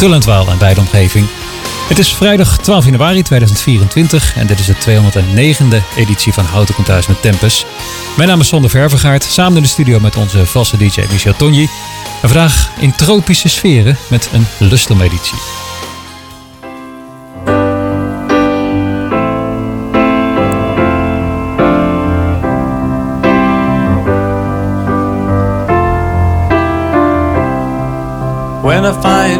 real. Tullentwaal en beide omgeving. Het is vrijdag 12 januari 2024 en dit is de 209e editie van Houten komt thuis met Tempus. Mijn naam is Sander Ververgaard, samen in de studio met onze vaste DJ Michel Tonji. En vandaag in tropische sferen met een lustelmeditie. When I find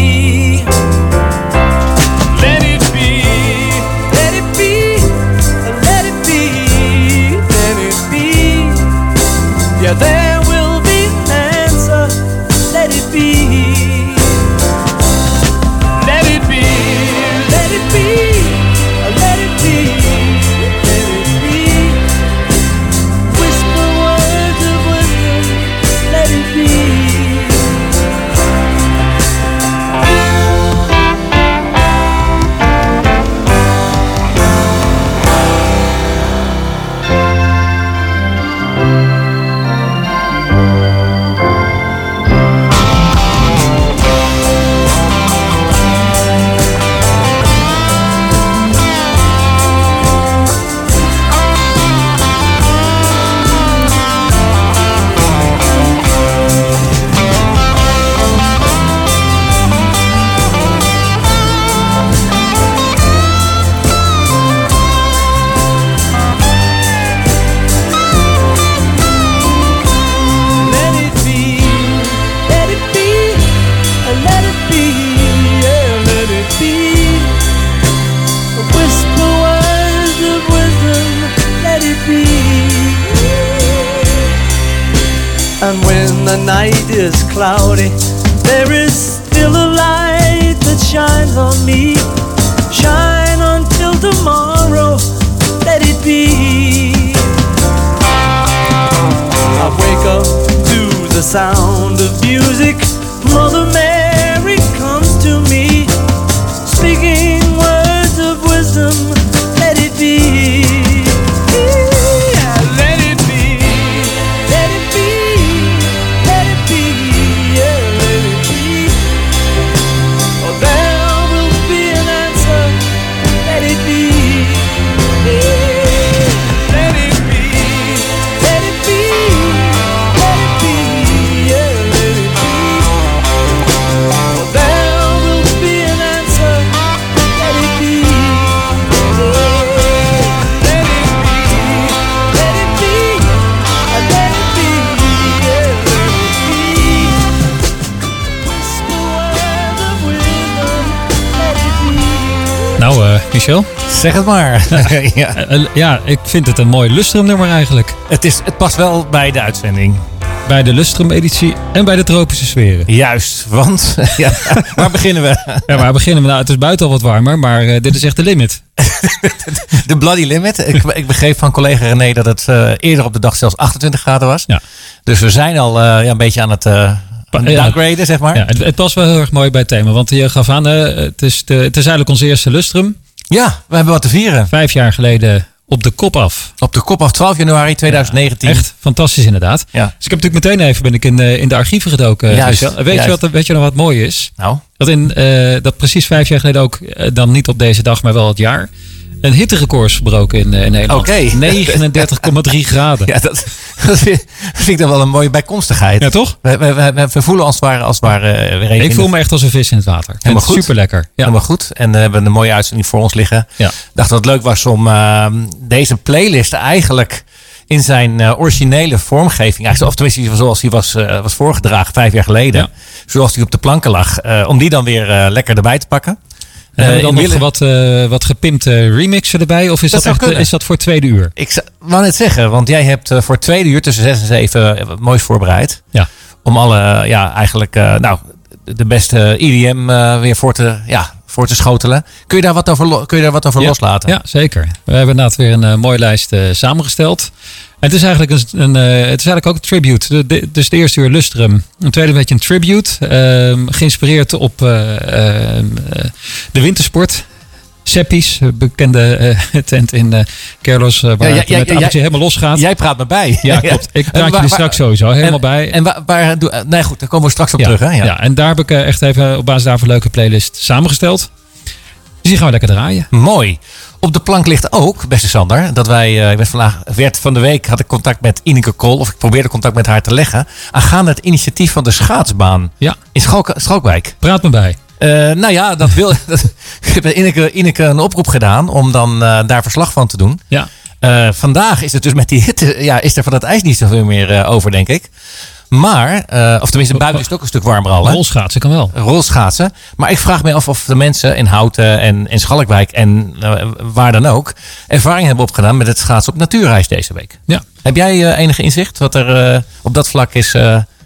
Yeah, there Zeg het maar. ja. Eh, eh, ja, ik vind het een mooi Lustrum nummer eigenlijk. het, is, het past wel bij de uitzending. Bij de Lustrum editie en bij de tropische sferen. Juist, want ja, waar beginnen we? Ja, maar beginnen we nou. Het is buiten al wat warmer, maar eh, dit is echt de limit. De Bloody Limit. Ik, ik begreep van collega René dat het eerder op de dag zelfs 28 graden was. Ja. Dus we zijn al ja, een beetje aan het downgraden, zeg maar. Ja, het, het past wel heel erg mooi bij het thema. Want je gaf aan, het, is de, het is eigenlijk onze eerste Lustrum. We hebben wat te vieren. Vijf jaar geleden op de kop af. Op de kop af 12 januari 2019. Echt fantastisch inderdaad. Ja. Dus ik heb natuurlijk meteen even ben ik in, de, in de archieven gedoken. Juist, Michel. Weet, je juist. wat, weet je nog wat mooi is? Nou, Dat, in, eh, dat precies vijf jaar geleden ook, eh, dan niet op deze dag, maar wel het jaar, een hitterecord is verbroken in, eh, in Nederland. Oké. 39,3 graden. Ja, ja, dat, dat vind ik dan wel een mooie bijkomstigheid. toch? We, we, we, we voelen als het ware eh, weer even Ik voel me echt als een vis in het water. Helemaal goed. Super lekker. Ja. Helemaal goed. En we hebben een mooie uitzending voor ons liggen. Ja. Ik dacht dat het leuk was om eh, deze playlist eigenlijk in zijn eh, originele vormgeving, eigenlijk, of tenminste zoals die was, eh, was voorgedragen vijf jaar geleden, Ja. zoals die op de planken lag, eh, om die dan weer eh, lekker erbij te pakken. En hebben we Eh, dan nog wat, eh, wat gepimpte remixen erbij? Of is Dat echt, is dat voor het tweede uur? Ik wou net zeggen, want jij hebt eh, voor het tweede uur tussen zes en zeven eh, wat moois voorbereid. Ja. Om alle, eh, ja, eigenlijk, eh, nou, de beste IDM eh, weer voor te, ja, voor te schotelen. Kun je daar wat over, kun je daar wat over Ja. loslaten? Ja, zeker. We hebben inderdaad weer een eh, mooie lijst eh, samengesteld. En het is eigenlijk, een, een, eh, het is eigenlijk ook een tribute. De, de- dus de eerste uur Lustrum. Een tweede beetje een tribute. ehm, geïnspireerd op eh, ehm, eh, de wintersport. Seppies, een bekende eh, tent in eh Kerlos, eh, waar Ja, ja, het ja, met helemaal losgaat. Jij praat me bij. Ja, klopt. Ik praat waar- jullie waar- straks sowieso helemaal en, bij. En waar, waar doe, eh, nee goed, daar komen we straks op terug. Hè? Ja. Ja. en daar heb ik eh, echt even op basis daarvan een leuke playlist samengesteld. Dus die gaan we lekker draaien. Mooi. Op de plank ligt ook, beste Sander, dat wij, eh, ik ben vandaag, werd van de week, had ik contact met Ineke Krol, of ik probeerde contact met haar te leggen, aangaande het initiatief van de schaatsbaan Ja, in Schalk, Schalkwijk. praat me bij. Eh, nou ja, dat wil, dat, ik heb Ineke, Ineke een oproep gedaan om dan eh, daar verslag van te doen. Ja, Eh, vandaag is het dus met die hitte, ja, is er van het ijs niet zoveel meer over, denk ik. Maar, of tenminste, buiten is het ook een stuk warmer al. Hè? rolschaatsen kan wel. rolschaatsen. Maar ik vraag me af of de mensen in Houten en in Schalkwijk en waar dan ook ervaring hebben opgedaan met het schaatsen op natuurreis deze week. Ja. Heb jij enige inzicht wat er op dat vlak is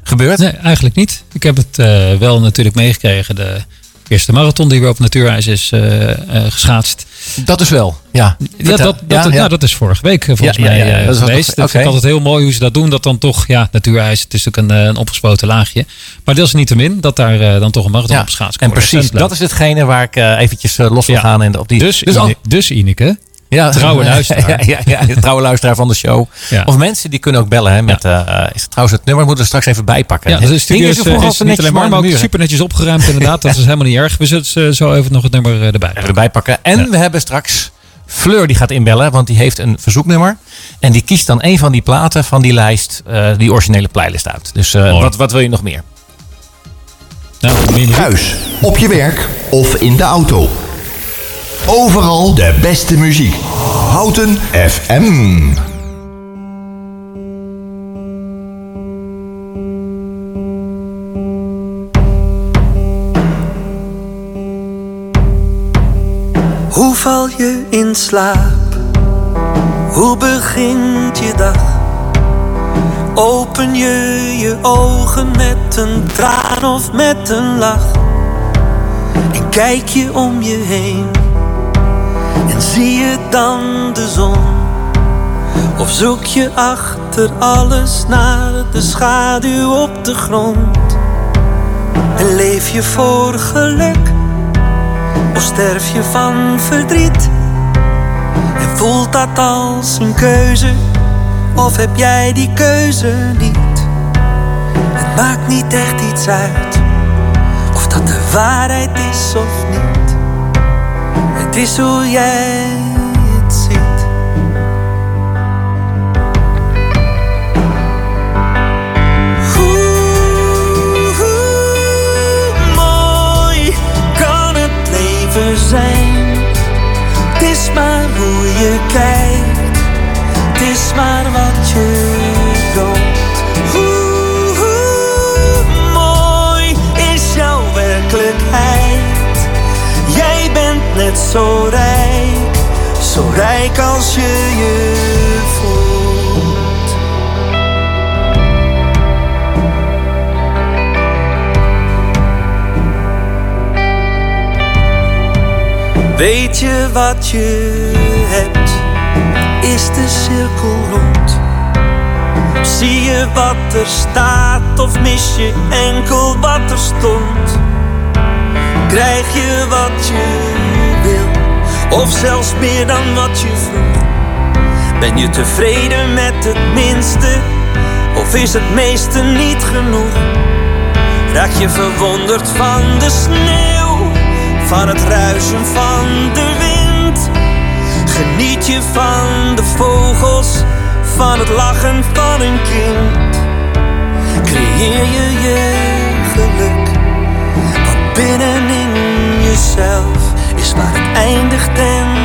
gebeurd? Nee, eigenlijk niet. Ik heb het wel natuurlijk meegekregen. De eerste marathon die weer op natuurijs is eh, eh, geschaatst. Dat is wel. Ja, dat, dat, Ja, ja. Nou, dat is vorige week eh, volgens Ja, mij ja, dat geweest. Dat vind ik altijd heel mooi hoe ze dat doen. Dat dan toch, ja, natuurijs, het is natuurlijk een, een opgespoten laagje. Maar deels niet te min dat daar dan toch een marathon op geschaatst kan en precies, dat is hetgene waar ik eventjes los wil gaan. En op die, Dus, Ine- dus Ineke, ja, trouwe luisteraar. ja, ja, trouwe luisteraar van de show. Ja. Of mensen die kunnen ook bellen. Hè, met, eh, eh, is het trouwens het nummer? Moeten we straks even bijpakken. Ja, dus de studio Hingen is, eh, is niet alleen maar, ook super netjes opgeruimd inderdaad. Dat is helemaal niet erg. We zullen eh, zo even nog het nummer erbij. Even erbij pakken. En we hebben straks Fleur die gaat inbellen, want die heeft een verzoeknummer. En die kiest dan een van die platen van die lijst, eh, die originele playlist uit. Dus eh, wat, wat wil je nog meer? Nou. Thuis, op je werk of in de auto. Overal de beste muziek. Houten FM. Hoe val je in slaap? Hoe begint je dag? Open je je ogen met een traan of met een lach. En kijk je om je heen. Zie je dan de zon. Of zoek je achter alles naar de schaduw op de grond. En leef je voor geluk. Of sterf je van verdriet. En voelt dat als een keuze. Of heb jij die keuze niet? Het maakt niet echt iets uit of dat de waarheid is of niet. Het is hoe jij Weet je wat je hebt? Is de cirkel rond? Zie je wat er staat of mis je enkel wat er stond? Krijg je wat je wil of zelfs meer dan wat je vroeg? Ben je tevreden met het minste of is het meeste niet genoeg? Raak je verwonderd van de sneeuw, van het ruisen van de wind? Geniet je van de vogels, van het lachen van een kind? Creëer je je geluk, wat binnenin jezelf is waar het eindigt en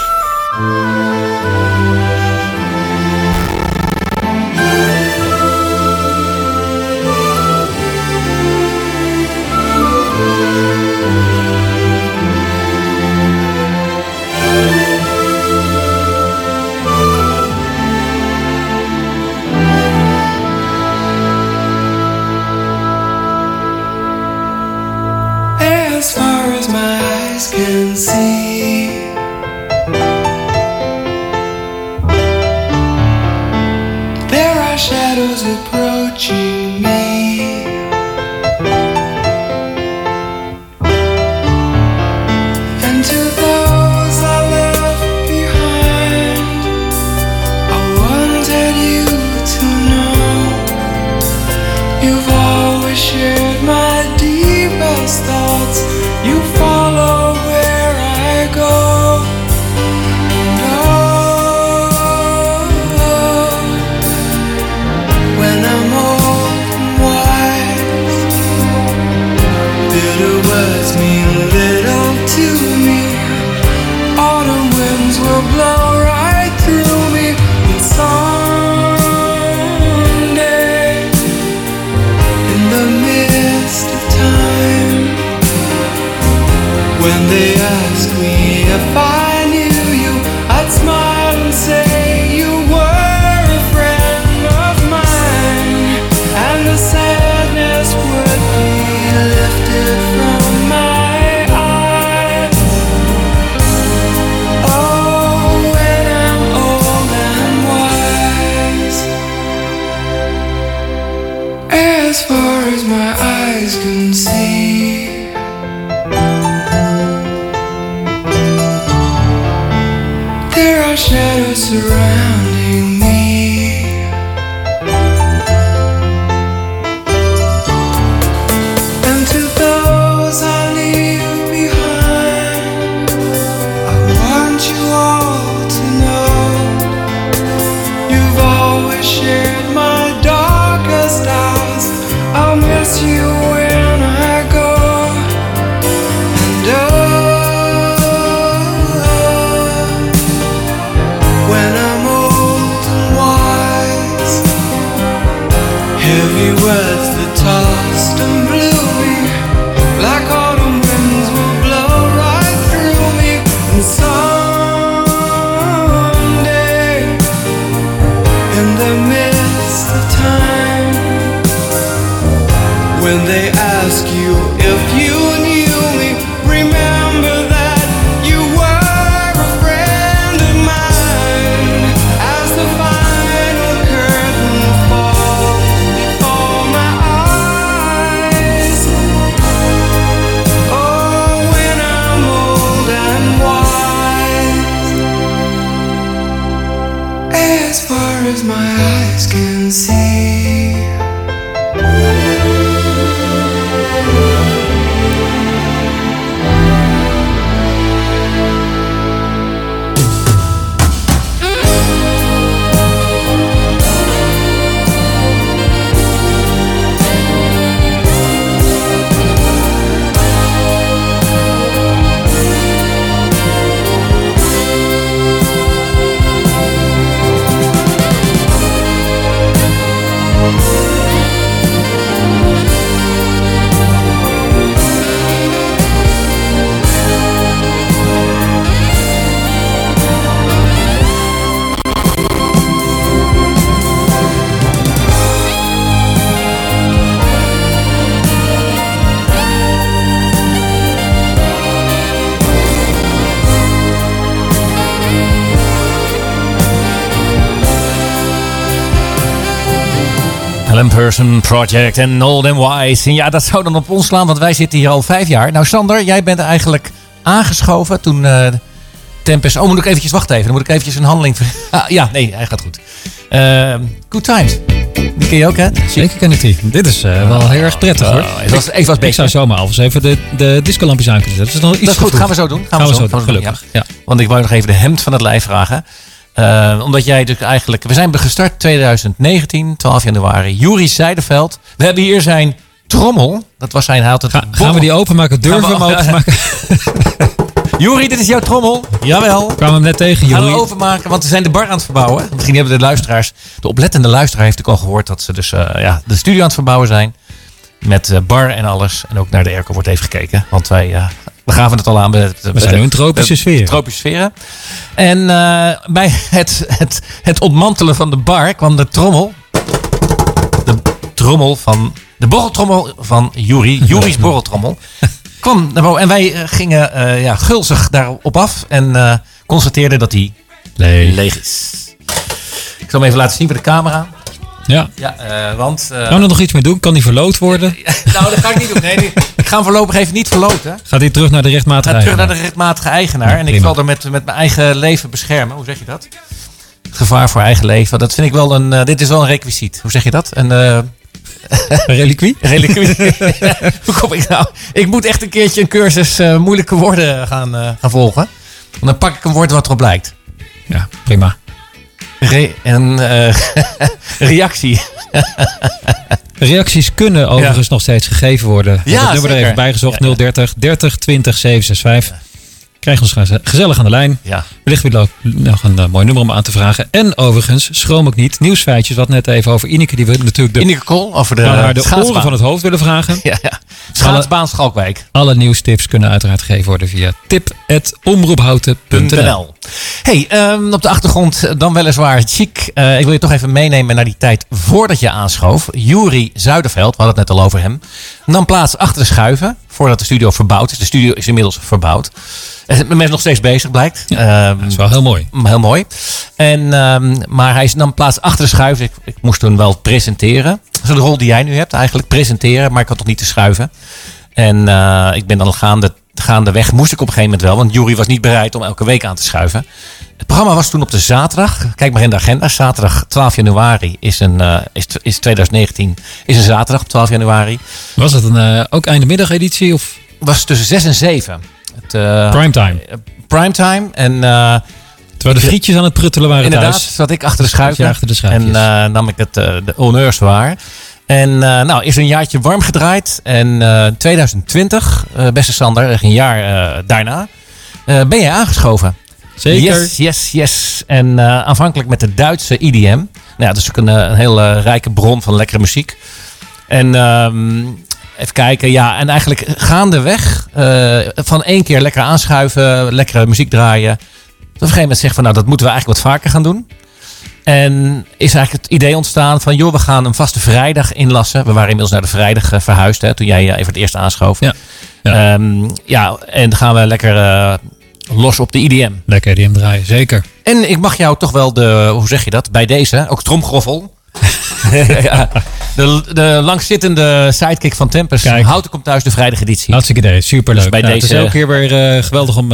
When they ask you if Person Project en Old and Wise. En ja, dat zou dan op ons slaan, want wij zitten hier al vijf jaar. Nou, Sander, jij bent eigenlijk aangeschoven toen eh Tempest... Oh, moet ik eventjes wachten even. Dan moet ik eventjes een handeling... Ah, ja, nee, hij gaat goed. Eh, good Times. Die ken je ook, hè? Zeker ken ik die. Dit is eh, wel heel erg prettig hoor. Oh, het was, even was Ik zou zomaar alvast even de, de discolampjes aan kunnen zetten. Dat is nog iets Dat is te goed, gaan we zo doen. Gaan we zo doen, ja. gelukkig. Ja. Want ik wou nog even de hemd van het lijf vragen. Eh, omdat jij dus eigenlijk... We zijn gestart 2019, 12 januari. Juri Zijdeveld. We hebben hier zijn trommel. Dat was zijn... Het Ga- gaan we die openmaken? Durven we hem openmaken? Juri, dit is jouw trommel. Jawel. Kwamen we hem net tegen, Gaan we overmaken, want we zijn de bar aan het verbouwen. Misschien hebben de luisteraars, de oplettende luisteraar heeft ook al gehoord dat ze dus eh, ja, de studio aan het verbouwen zijn. Met eh, bar en alles. En ook naar de airco wordt even gekeken. Want wij, we gaven het al aan. We zijn nu in tropische sfeer. Tropische sferen. En eh, bij het, het, het ontmantelen van de bar kwam de trommel. De trommel van... De borreltrommel van Juri. Juri's borreltrommel. kwam naar boven. En wij eh, gingen eh, ja, gulzig daarop af en constateerden dat hij Leeg. leeg is. Ik zal hem even laten zien voor de camera. Ja. Ja, eh, want... eh, Gaan we er nog iets mee doen? Kan die verloot worden? nou, dat ga ik niet doen. Nee, die- ik ga hem voorlopig even niet verloten. Gaat hij terug naar de rechtmatige Ga terug naar eigenaar? de rechtmatige eigenaar. En ik zal er met, met mijn eigen leven beschermen. Hoe zeg je dat? Gevaar voor eigen leven. Dat vind ik wel een... eh, dit is wel een requisiet. Hoe zeg je dat? Een... eh Een reliquie? reliquie. Hoe kom ik nou? Ik moet echt een keertje een cursus eh, moeilijke woorden gaan, eh, gaan volgen. Want dan pak ik een woord wat erop lijkt. Ja, prima. Re en eh, reactie. Reacties kunnen overigens nog steeds gegeven worden. Ik Ja, het nummer er even bijgezocht. Ja, ja. 030 30 20 765. Krijg ons geze- gezellig aan de lijn. Ja. Wellicht weer nog een eh, mooi nummer om aan te vragen. En overigens, schroom ook niet. Nieuwsfeitjes, wat net even over Ineke. Die we natuurlijk de, Ineke Kool over de, de oren van het hoofd willen vragen. Ja, ja. Schaatsbaan Schalkwijk. Alle nieuwstips kunnen uiteraard gegeven worden via tip.omroephouten.nl NL. Hey, ehm, op de achtergrond dan weliswaar chic. Eh, ik wil je toch even meenemen naar die tijd voordat je aanschoof. Jury Zuiderveld, we hadden het net al over hem, nam plaats achter de schuiven voordat de studio verbouwd is. De studio is inmiddels verbouwd. Eh, Men is nog steeds bezig, blijkt. Ehm, Dat is wel heel mooi. Heel mooi. En, ehm, maar hij nam plaats achter de schuiven. Ik, ik moest toen wel presenteren. Dat is de rol die jij nu hebt eigenlijk. Presenteren, maar ik had nog niet te schuiven. En eh, ik ben dan gaande, gaandeweg, moest ik op een gegeven moment wel. Want Jury was niet bereid om elke week aan te schuiven. Het programma was toen op de zaterdag. Kijk maar in de agenda. Zaterdag 12 januari is, een, eh, is, is 2019. Is een zaterdag op 12 januari. Was het een, eh, ook eindemiddageditie of Was tussen 6 en 7. Het, primetime? primetime. En Terwijl de frietjes aan het pruttelen waren Inderdaad, thuis. zat ik achter de schuiven. je achter de schuifjes. En eh, nam ik het, eh, de honneurs waar. En eh, nou, is een jaartje warm gedraaid. En eh 2020, eh, beste Sander, een jaar daarna, ben jij aangeschoven. Zeker. Yes, yes, yes. En aanvankelijk met de Duitse IDM. Nou ja, dat is ook een, een hele rijke bron van lekkere muziek. En ehm, even kijken, ja, en eigenlijk gaandeweg van één keer lekker aanschuiven, lekkere muziek draaien. Op een gegeven moment zeggen van, nou, dat moeten we eigenlijk wat vaker gaan doen. En is eigenlijk het idee ontstaan van, joh, we gaan een vaste vrijdag inlassen. We waren inmiddels naar de vrijdag eh, verhuisd, hè, toen jij eh, even het eerst aanschoof. Ja. Ja. ja, en dan gaan we lekker eh, los op de IDM. Lekker hem draaien, zeker. En ik mag jou toch wel de, hoe zeg je dat, bij deze, ook tromgroffel. ja, de, de langzittende sidekick van Tempest. Kijk. Houten komt thuis de vrijdageditie. Hartstikke idee, superleuk. Dus bij Nou, Het deze- is elke keer weer geweldig om,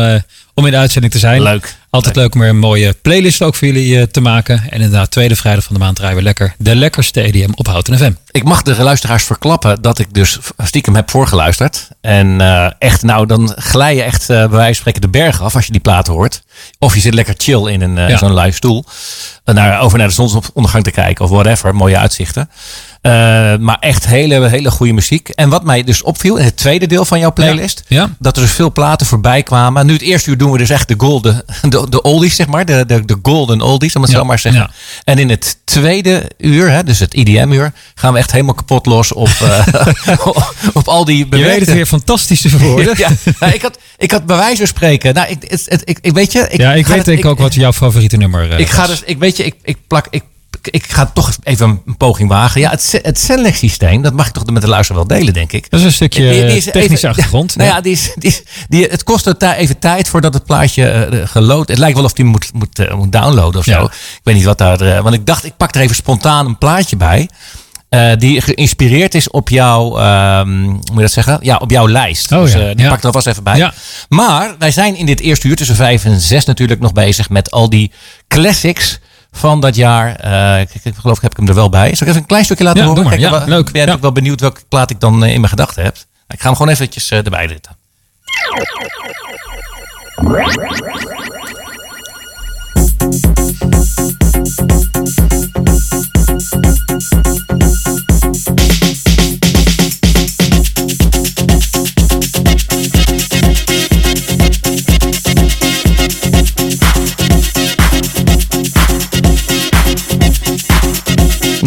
om in de uitzending te zijn. Leuk. Altijd leuk om weer een mooie playlist ook voor jullie eh, te maken. En inderdaad, tweede vrijdag van de maand draaien we lekker de lekkerste EDM op Houten FM. Ik mag de luisteraars verklappen dat ik dus stiekem heb voorgeluisterd. En eh, echt, nou, dan glij je echt eh, bij wijze van spreken de berg af als je die plaat hoort. Of je zit lekker chill in een, eh, Ja. zo'n live stoel. eh, Naar, over naar de zonsondergang te kijken of whatever. Mooie uitzichten. Eh, maar echt hele, hele goede muziek. En wat mij dus opviel in het tweede deel van jouw playlist. Ja. Ja. Dat er dus veel platen voorbij kwamen. Nu het eerste uur doen we dus echt de golden, de, de oldies zeg maar. De, de, de golden oldies om het zo maar te zeggen. En in het tweede uur, hè, dus het IDM-uur, gaan we echt helemaal kapot los op, op al die Je bewerkte... weet het weer fantastisch te verwoorden. Ja, nou, ik, had, ik had bij wijze van spreken. Nou, ik, het, het- ik, ik weet je. Ik Ja, ik weet denk ik ook wat jouw favoriete nummer eh, Ik ga dus, ik weet je, ik, ik plak, ik, ik ga toch even een poging wagen. Ja, het, het Select-systeem, dat mag ik toch met de luisteraar wel delen, denk ik. Dat is een stukje Die- die is technische even- achtergrond. Nou ja, die is, die is, die, het kost ta- even tijd voordat het plaatje eh, geload. Het lijkt wel of die moet, moet, eh, moet downloaden of zo. Ik weet niet wat daar. eh, want ik dacht, ik pak er even spontaan een plaatje bij. Eh, die geïnspireerd is op jouw, ehm, hoe moet je dat zeggen? Ja, op jouw lijst. Oh dus ja, eh, die ja. pak ik er alvast even bij. Ja. Maar wij zijn in dit eerste uur tussen vijf en zes natuurlijk nog bezig met al die classics van dat jaar. Eh, ik, ik geloof, ik heb hem er wel bij. Zal ik even een klein stukje laten horen? Kijk, Ja, wel- leuk. Ben je wel benieuwd welke plaat ik dan in mijn gedachten heb. Ik ga hem gewoon eventjes erbij zitten.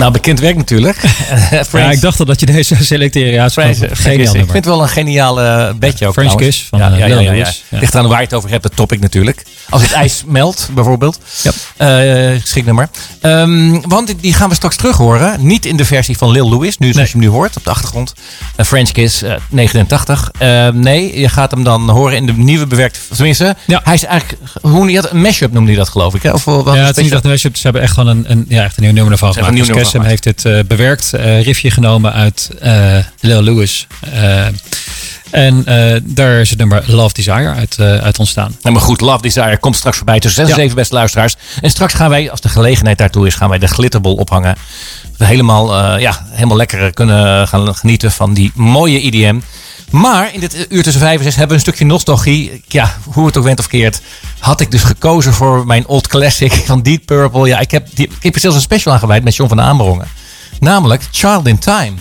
Nou, bekend werk natuurlijk. Ja, ik dacht al dat je deze zou selecteren. Ja, geniaal ik vind het wel een geniale bedje ook French trouwens. Kiss van, ja, eh, ja, ja, Lil ja, ja. Ligt aan waar je het over hebt, het topic natuurlijk. Als het ijs smelt, bijvoorbeeld. Ja. Eh, geschikt nummer. Ehm, want die- gaan we straks terug horen. Niet in de versie van Lil Louis, nu zoals je hem nu hoort op de achtergrond. Eh, French Kiss, eh, 89. Eh, nee, je gaat hem dan horen in de nieuwe bewerkte... Tenminste, Ja. hij is eigenlijk... Hoe, een mashup noemde hij dat geloof ik. Hè? Of, Ja, het is niet echt een mashup. Ze hebben echt gewoon een, een, ja, echt een nieuw nummer ervan Ze hebben gemaakt. Dus Cassim heeft dit eh, bewerkt. eh riffje genomen uit eh Lil Lewis. En daar is het nummer Love Desire uit, uit ontstaan. Maar goed, Love Desire komt straks voorbij 6 en Ja. 7 beste luisteraars. En straks gaan wij, als de gelegenheid daartoe is, gaan wij de glitterbol ophangen. We helemaal, ja, helemaal lekker kunnen gaan genieten van die mooie IDM. Maar in dit uur tussen 5 en 6 hebben we een stukje nostalgie. Ja, hoe het ook went of keert, had ik dus gekozen voor mijn old classic van Deep Purple. Ja, ik heb, ik heb er zelfs een special aan gewijd met John van Amerongen. Namelijk Child in Time.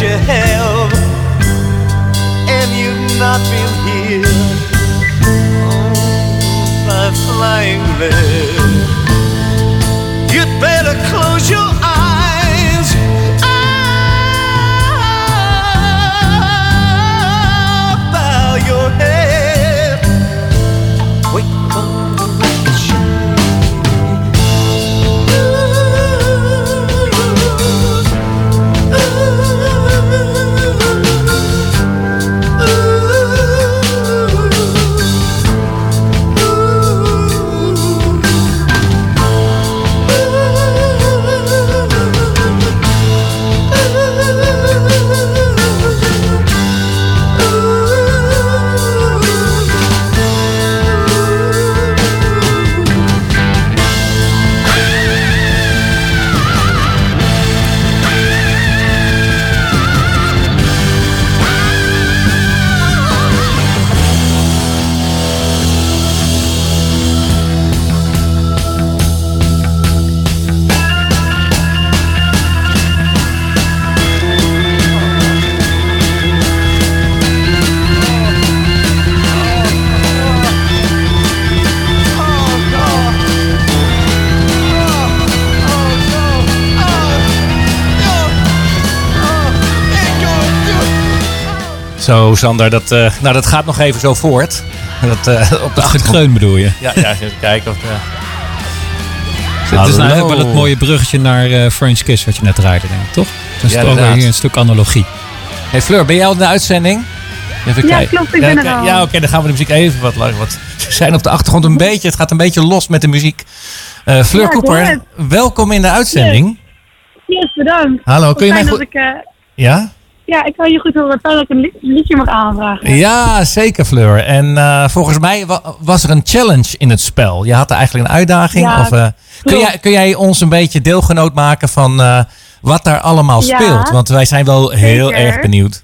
You have, and you've not been here oh, by flying there. Zo, Sander, dat, eh, nou, dat gaat nog even zo voort. Dat, eh, op de achtergrond. bedoel je? Ja, ja, even kijken of... eh, Het is nou eigenlijk wel het mooie bruggetje naar eh French Kiss wat je net draaide, denk ik, toch? Is Ja, ook hier een stuk analogie. Hey Fleur, ben jij al in de uitzending? Even Ja, kijken. klopt, ik ja, ben er al. Ja, oké, dan gaan we de muziek even wat langer. Want ze zijn op de achtergrond een beetje, het gaat een beetje los met de muziek. Eh Fleur Ja, Cooper, welkom in de uitzending. Yes, bedankt. Hallo, kun je mij goed... ik, eh, Ja? Ja, ik kan je goed horen. Fijn dat ik een li- liedje mag aanvragen. Ja, zeker Fleur. En eh, volgens mij wa- was er een challenge in het spel. Je had er eigenlijk een uitdaging. Ja, of, eh, kun, jij, kun jij ons een beetje deelgenoot maken van eh, wat daar allemaal Ja, speelt? Want wij zijn wel heel zeker. erg benieuwd.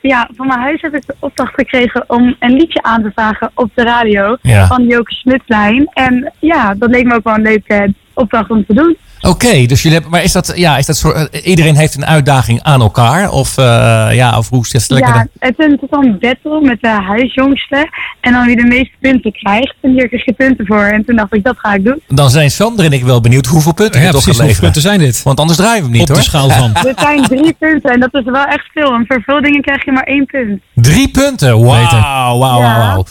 Ja, van mijn huis heb ik de opdracht gekregen om een liedje aan te vragen op de radio Ja. van Joke Smitslijn. En ja, dat leek me ook wel een leuke opdracht om te doen. Oké, dus jullie hebben, maar is dat, ja, is dat soort, eh, iedereen heeft een uitdaging aan elkaar? Of, eh, ja, of hoe Ja, het? is een, het is een battle met de huisjongste. En dan wie de meeste punten krijgt. En hier krijg je punten voor. En toen dacht ik, dat ga ik doen. Dan zijn Sander en ik wel benieuwd hoeveel punten Ja, je toch gaat Hoeveel punten zijn dit? Want anders draaien we hem niet Op de hoor. schaal van. Dit zijn drie punten. En dat is wel echt veel. En voor veel dingen krijg je maar één punt. Drie punten, wauw, wauw, wauw,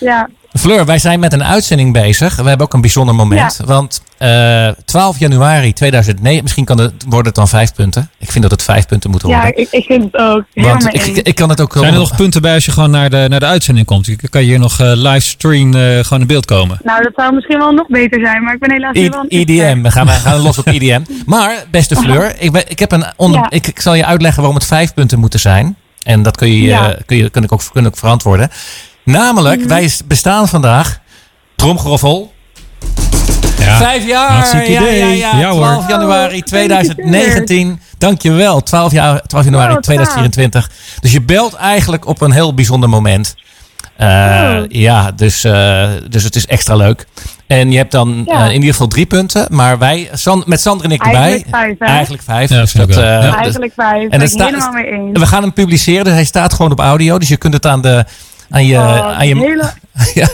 Ja. Ja, Fleur, wij zijn met een uitzending bezig. We hebben ook een bijzonder moment. Want eh 12 januari 2009, misschien kan het, wordt het dan vijf punten. Ik vind dat het vijf punten moeten ja worden. ik, ik vind het ook. Helemaal Want ik, eens. ik kan het ook Zijn er nog punten bij als je gewoon naar de, naar de uitzending komt? Je- Kan je hier nog eh, livestream eh, gewoon in beeld komen? Nou, dat zou misschien wel nog beter zijn, maar ik ben helaas wel een IDM, we gaan, we gaan los op IDM. Maar, beste Fleur, ik, ben, ik, heb een onder, Ja. ik, ik zal je uitleggen waarom het vijf punten moeten zijn. En dat kun je, Ja. eh, kun je kun ik ook, kun ik ook verantwoorden. Namelijk, Mhm. wij bestaan vandaag, tromgeroffel, Ja. Vijf jaar! ja, idee. ja, ja. Ja, hoor. 12 januari Oh, 2019. Dankjewel. 12, jaar, 12 januari Oh, 2024. Dus je belt eigenlijk op een heel bijzonder moment. Eh, Oh. Ja, dus, eh, dus het is extra leuk. En je hebt dan Ja. eh, in ieder geval drie punten. Maar wij, San- met Sander en ik erbij. Eigenlijk vijf, hè? Eigenlijk vijf. Ja, dus dat, Eigenlijk vijf. en ben het ik staat- helemaal mee eens. we gaan hem publiceren. Dus hij staat gewoon op audio. Dus je kunt het aan, de, aan je... Oh, aan je hele ja,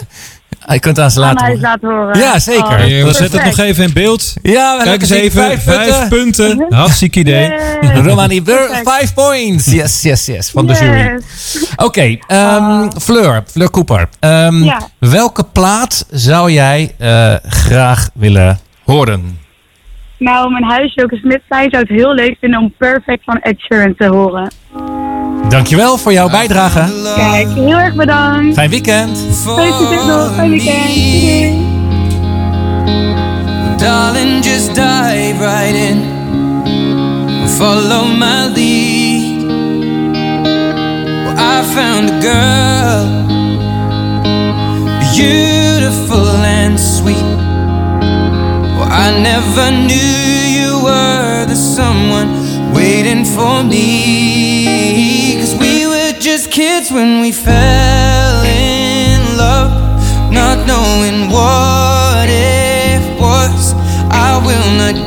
je kunt het aan ze laten horen. laten horen. Ja, zeker. Oh, we zetten het nog even in beeld. Ja, we Kijk eens even. vijf Vijf punten. Hartstikke idee. Romani, five points. Yes, yes, yes. Van de jury. Oké, ehm, Fleur, Fleur Cooper. Ehm, Ja. Welke plaat zou jij eh, graag willen horen? Nou, mijn huis, Joke Smit, zei, zou het heel leuk vinden om Perfect van Ed Sheeran te horen. Dankjewel voor jouw bijdrage. Kijk, heel erg bedankt. Fijn weekend. Fijn weekend. Darling, just dive right in. follow my lead. Well, I found a girl, beautiful and sweet. Well, I never knew you were the someone waiting for me. Kids when we fell in love, not knowing what it was. I will not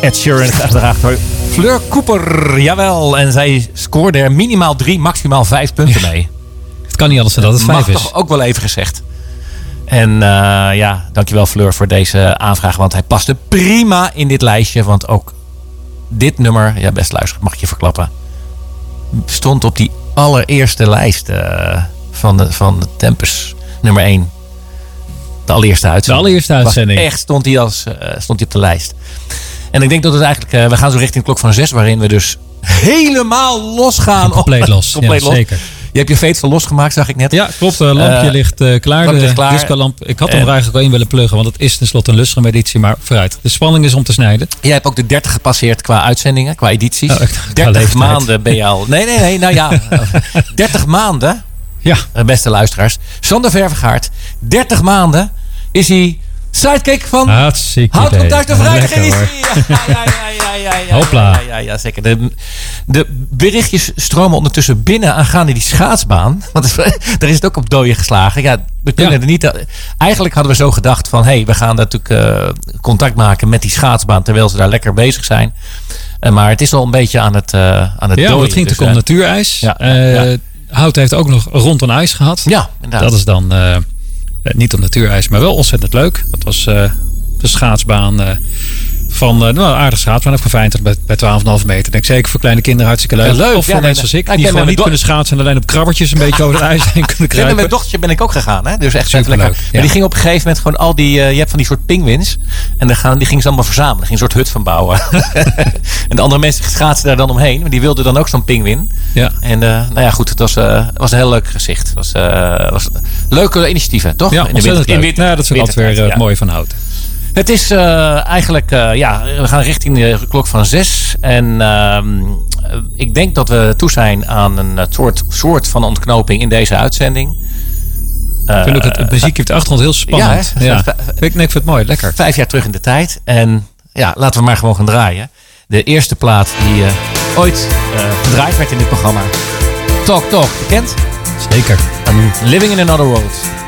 Ed Sheeran gedragen door Fleur Cooper. Jawel. En zij scoorde er minimaal drie, maximaal vijf punten mee. Het kan niet anders dan dat het Mag vijf is. toch ook wel even gezegd. En eh, ja, dankjewel Fleur voor deze aanvraag. Want hij paste prima in dit lijstje. Want ook dit nummer, ja best luisteren, mag ik je verklappen. Stond op die allereerste lijst eh, van, de, van de Tempest nummer 1. De allereerste uitzending. De allereerste uitzending. echt stond hij, als, eh, stond hij op de lijst. En ik denk dat het eigenlijk, eh, we gaan zo richting de klok van zes, waarin we dus helemaal losgaan. Compleet los. Compleet ja, los. Zeker. Je hebt je veetsel losgemaakt, zag ik net. Ja, klopt. Het lampje Eh, ligt eh, klaar. De ligt klaar. discolamp. Ik had hem er eigenlijk al in willen pluggen, want het is tenslotte een lustrum editie. Maar vooruit. De spanning is om te snijden. Jij hebt ook de 30 gepasseerd qua uitzendingen, qua edities. Oh, ik dacht, qua 30 leeftijd. maanden ben je al. Nee, nee, nee. Nou ja, 30 maanden, Ja, eh, beste luisteraars. Sander Vervegaard, 30 maanden is hij Sidekick van Hartstikke Houd contact de vrijdag. Ja, ja, ja, ja, ja, ja, Hopla. Ja, ja, ja, zeker. De, de berichtjes stromen ondertussen binnen aangaande die schaatsbaan. Want daar is het ook op dooien geslagen. Ja, we kunnen Ja. er niet... Eigenlijk hadden we zo gedacht van... hé, hey, we gaan natuurlijk eh, contact maken met die schaatsbaan... terwijl ze daar lekker bezig zijn. Eh, maar het is al een beetje aan het, eh aan het Ja, dooien. het ging Dus, natuurlijk om eh, natuurijs. Eh. Hout heeft ook nog rond een ijs gehad. Ja, inderdaad. Dat is dan eh, eh, niet op natuurijs, maar wel ontzettend leuk. Dat was eh, de schaatsbaan eh, van eh, nou, een aardige schaatsbaan van Feyenoord bij, bij 12,5 meter. Denk zeker voor kleine kinderen hartstikke leuk. Ja, leuk. Of voor Ja, nee, mensen als ik, ja, die gewoon niet kunnen schaatsen en alleen op krabbertjes een beetje over het ijs heen kunnen Ja, met kruipen. mijn dochtertje ben ik ook gegaan. Hè? Dus echt ja. Maar die ging op een gegeven moment gewoon al die... eh, je hebt van die soort pingwins. En dan gaan, die ging ze allemaal verzamelen. ging een soort hut van bouwen. en de andere mensen schaatsen daar dan omheen. Maar die wilden dan ook zo'n pingwin. Ja. En eh, nou ja, goed. Het was, was een heel leuk gezicht. Het was, was leuke initiatieven, toch? Ja, In de winter- in leuk. winter- dat is ook altijd weer mooie van Hout. Het is eh, eigenlijk, eh, ja, we gaan richting de klok van zes. En ehm, eh, ik denk dat we toe zijn aan een soort, soort van ontknoping in deze uitzending. Ik vind ook het, het muziekje op de achtergrond heel spannend. ja, Ik, nee, ik vind het mooi, lekker. Vijf jaar terug in de tijd. En ja, laten we maar gewoon gaan draaien. De eerste plaat die ooit gedraaid werd in dit programma. Talk Talk, bekend? Zeker. Um, Living in Another World.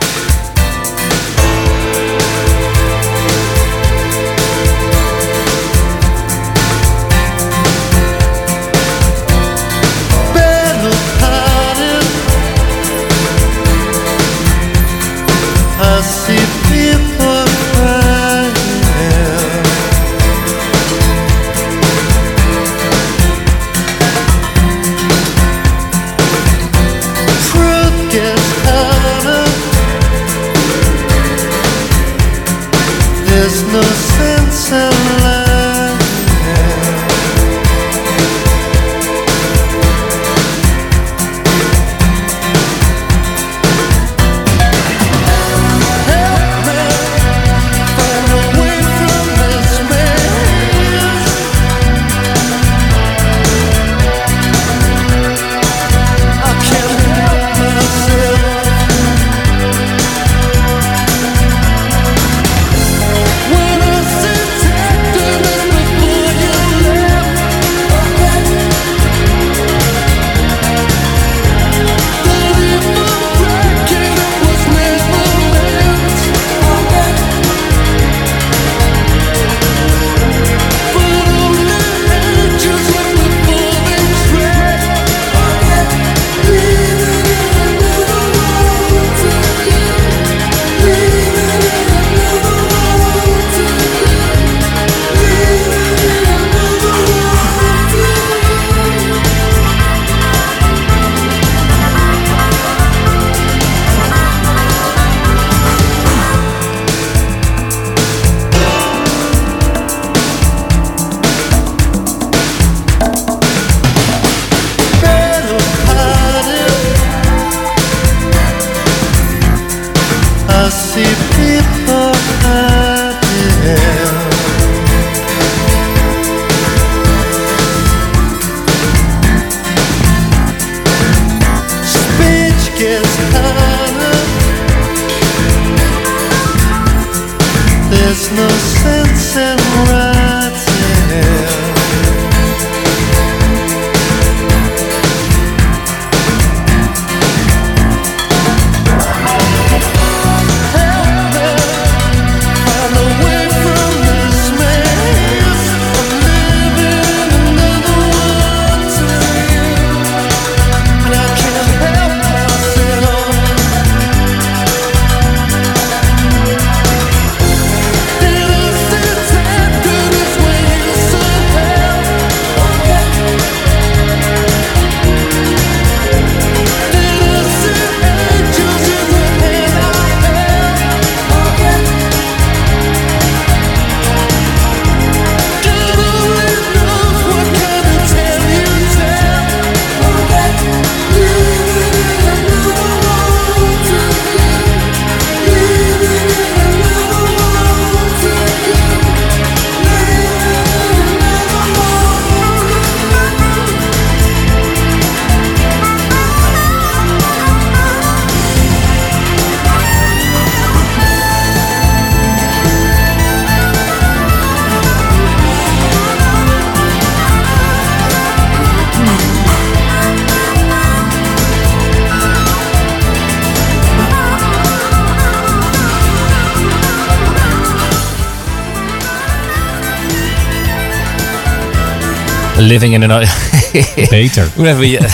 Living in an... Beter. We, je-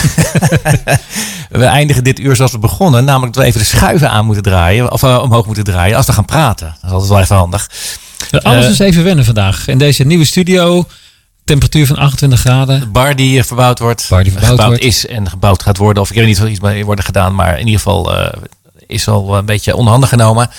we eindigen dit uur zoals we begonnen. Namelijk dat we even de schuiven aan moeten draaien. Of eh, omhoog moeten draaien. Als we gaan praten. Dat is altijd wel even handig. Alles Eh, is even wennen vandaag. In deze nieuwe studio, temperatuur van 28 graden. De bar die verbouwd wordt. Bar die verbouwd wordt. is en gebouwd gaat worden. Of ik weet niet of er iets mee worden gedaan. Maar in ieder geval eh, is al een beetje onhandig genomen.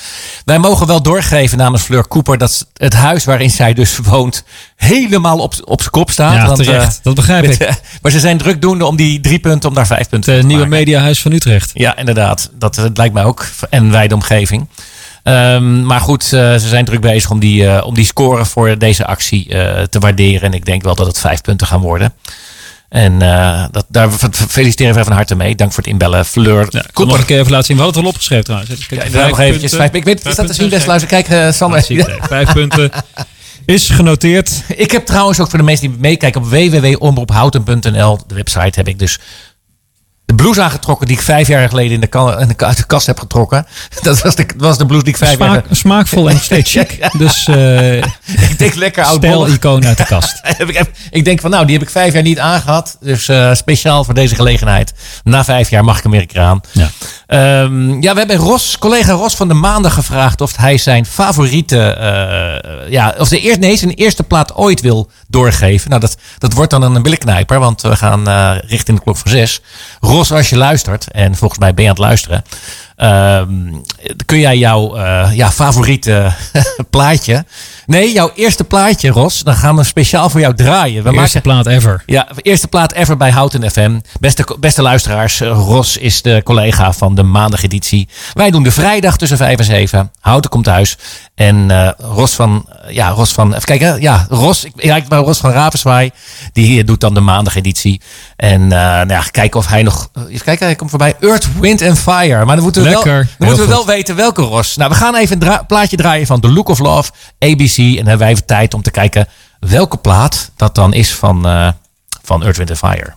Wij mogen wel doorgeven namens Fleur Cooper. Dat het huis waarin zij dus woont helemaal op, op zijn kop staat. Ja, Want, terecht. eh, dat begrijp met, ik. eh, maar ze zijn drukdoende om die drie punten, om daar vijf punten Het eh, nieuwe maken. mediahuis van Utrecht. Ja, inderdaad. Dat, eh, lijkt mij ook. En wij de omgeving. Ehm, maar goed, ze zijn druk bezig om die, om die score voor deze actie te waarderen. En ik denk wel dat het vijf punten gaan worden. En eh, dat, daar fe- fe- feliciteren we van harte mee. Dank voor het inbellen, Fleur. Ja, ik nog een keer even laten zien. We hadden het wel opgeschreven trouwens. Kijk, Ja, vijf inderdaad nog eventjes. Vijf, ik weet, Vijf dat te zien, best luister. Kijk, eh, Sander. Vijf punten. Is genoteerd. Ik heb trouwens ook voor de mensen die meekijken op www.omroephouten.nl, de website, heb ik dus de blouse aangetrokken die ik vijf jaar geleden in de, in de, uit de kast heb getrokken. Dat was de, was de blouse die ik vijf Smaak, jaar smaakvol en steeds chic. Dus eh Ik denk lekker oud stijl-icoon uit de kast. ik, denk van nou, die heb ik vijf jaar niet aangehad. Dus eh, speciaal voor deze gelegenheid. Na vijf jaar mag ik hem weer een keer aan. Ja. Ehm, ja, we hebben Ros, collega Ros van de Maandag gevraagd of hij zijn favoriete, eh, ja, of de eerste, nee, zijn eerste plaat ooit wil doorgeven. Nou, dat, dat wordt dan een billenknijper, want we gaan eh, richting de klok van zes. Ros, als je luistert, en volgens mij ben je aan het luisteren, ehm, kun jij jouw eh, ja, favoriete plaatje, nee, jouw eerste plaatje, Ros, dan gaan we speciaal voor jou draaien. We eerste plaat ever. ja, eerste plaat ever bij Houten FM. Beste, beste luisteraars, eh, Ros is de collega van de maandageditie. Wij doen de vrijdag tussen 5 en 7. Houten komt thuis. En eh, Ros van, ja, Ros van, even kijken, ja, Ros, ik, ja, ik wou Ros van Ravenswaai, die doet dan de maandageditie. En nou ja, kijken of hij nog, even kijken, hij komt voorbij. Earth, Wind and Fire. Maar dan moeten we, wel, dan moeten we wel weten welke Ros. Nou, we gaan even een dra- plaatje draaien van The Look of Love, ABC. En dan hebben wij even tijd om te kijken welke plaat dat dan is van, eh, van Earth, Wind Fire.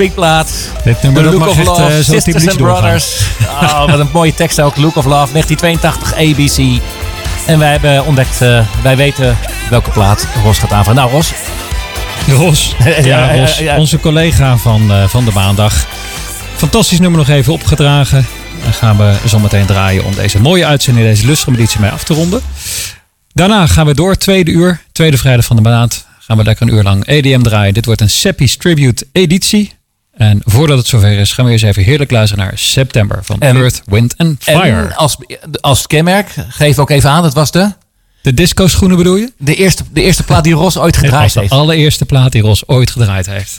Swingplaat. Dit nummer The Look of echt Love, zo tien Sisters and. Brothers. Oh, wat een mooie tekst ook. Look of Love, 1982, ABC. En wij hebben ontdekt, eh, wij weten welke plaat Ros gaat aanvangen. Nou Ros, Ros. Ja, Ros. ja. Onze collega van, eh, van de maandag. Fantastisch nummer nog even opgedragen. Dan gaan we zometeen draaien om deze mooie uitzending, deze lustige editie mee af te ronden. Daarna gaan we door, tweede uur, tweede vrijdag van de maand. Gaan we lekker een uur lang EDM draaien. Dit wordt een Seppi's Tribute editie. En voordat het zover is, gaan we eens even heerlijk luisteren naar September van En- Earth, Wind and Fire. en als, als kenmerk, geef ook even aan, dat was de, De disco schoenen bedoel je? de, eerste, de eerste plaat die Ros ooit gedraaid de heeft. allereerste plaat die Ros ooit gedraaid heeft.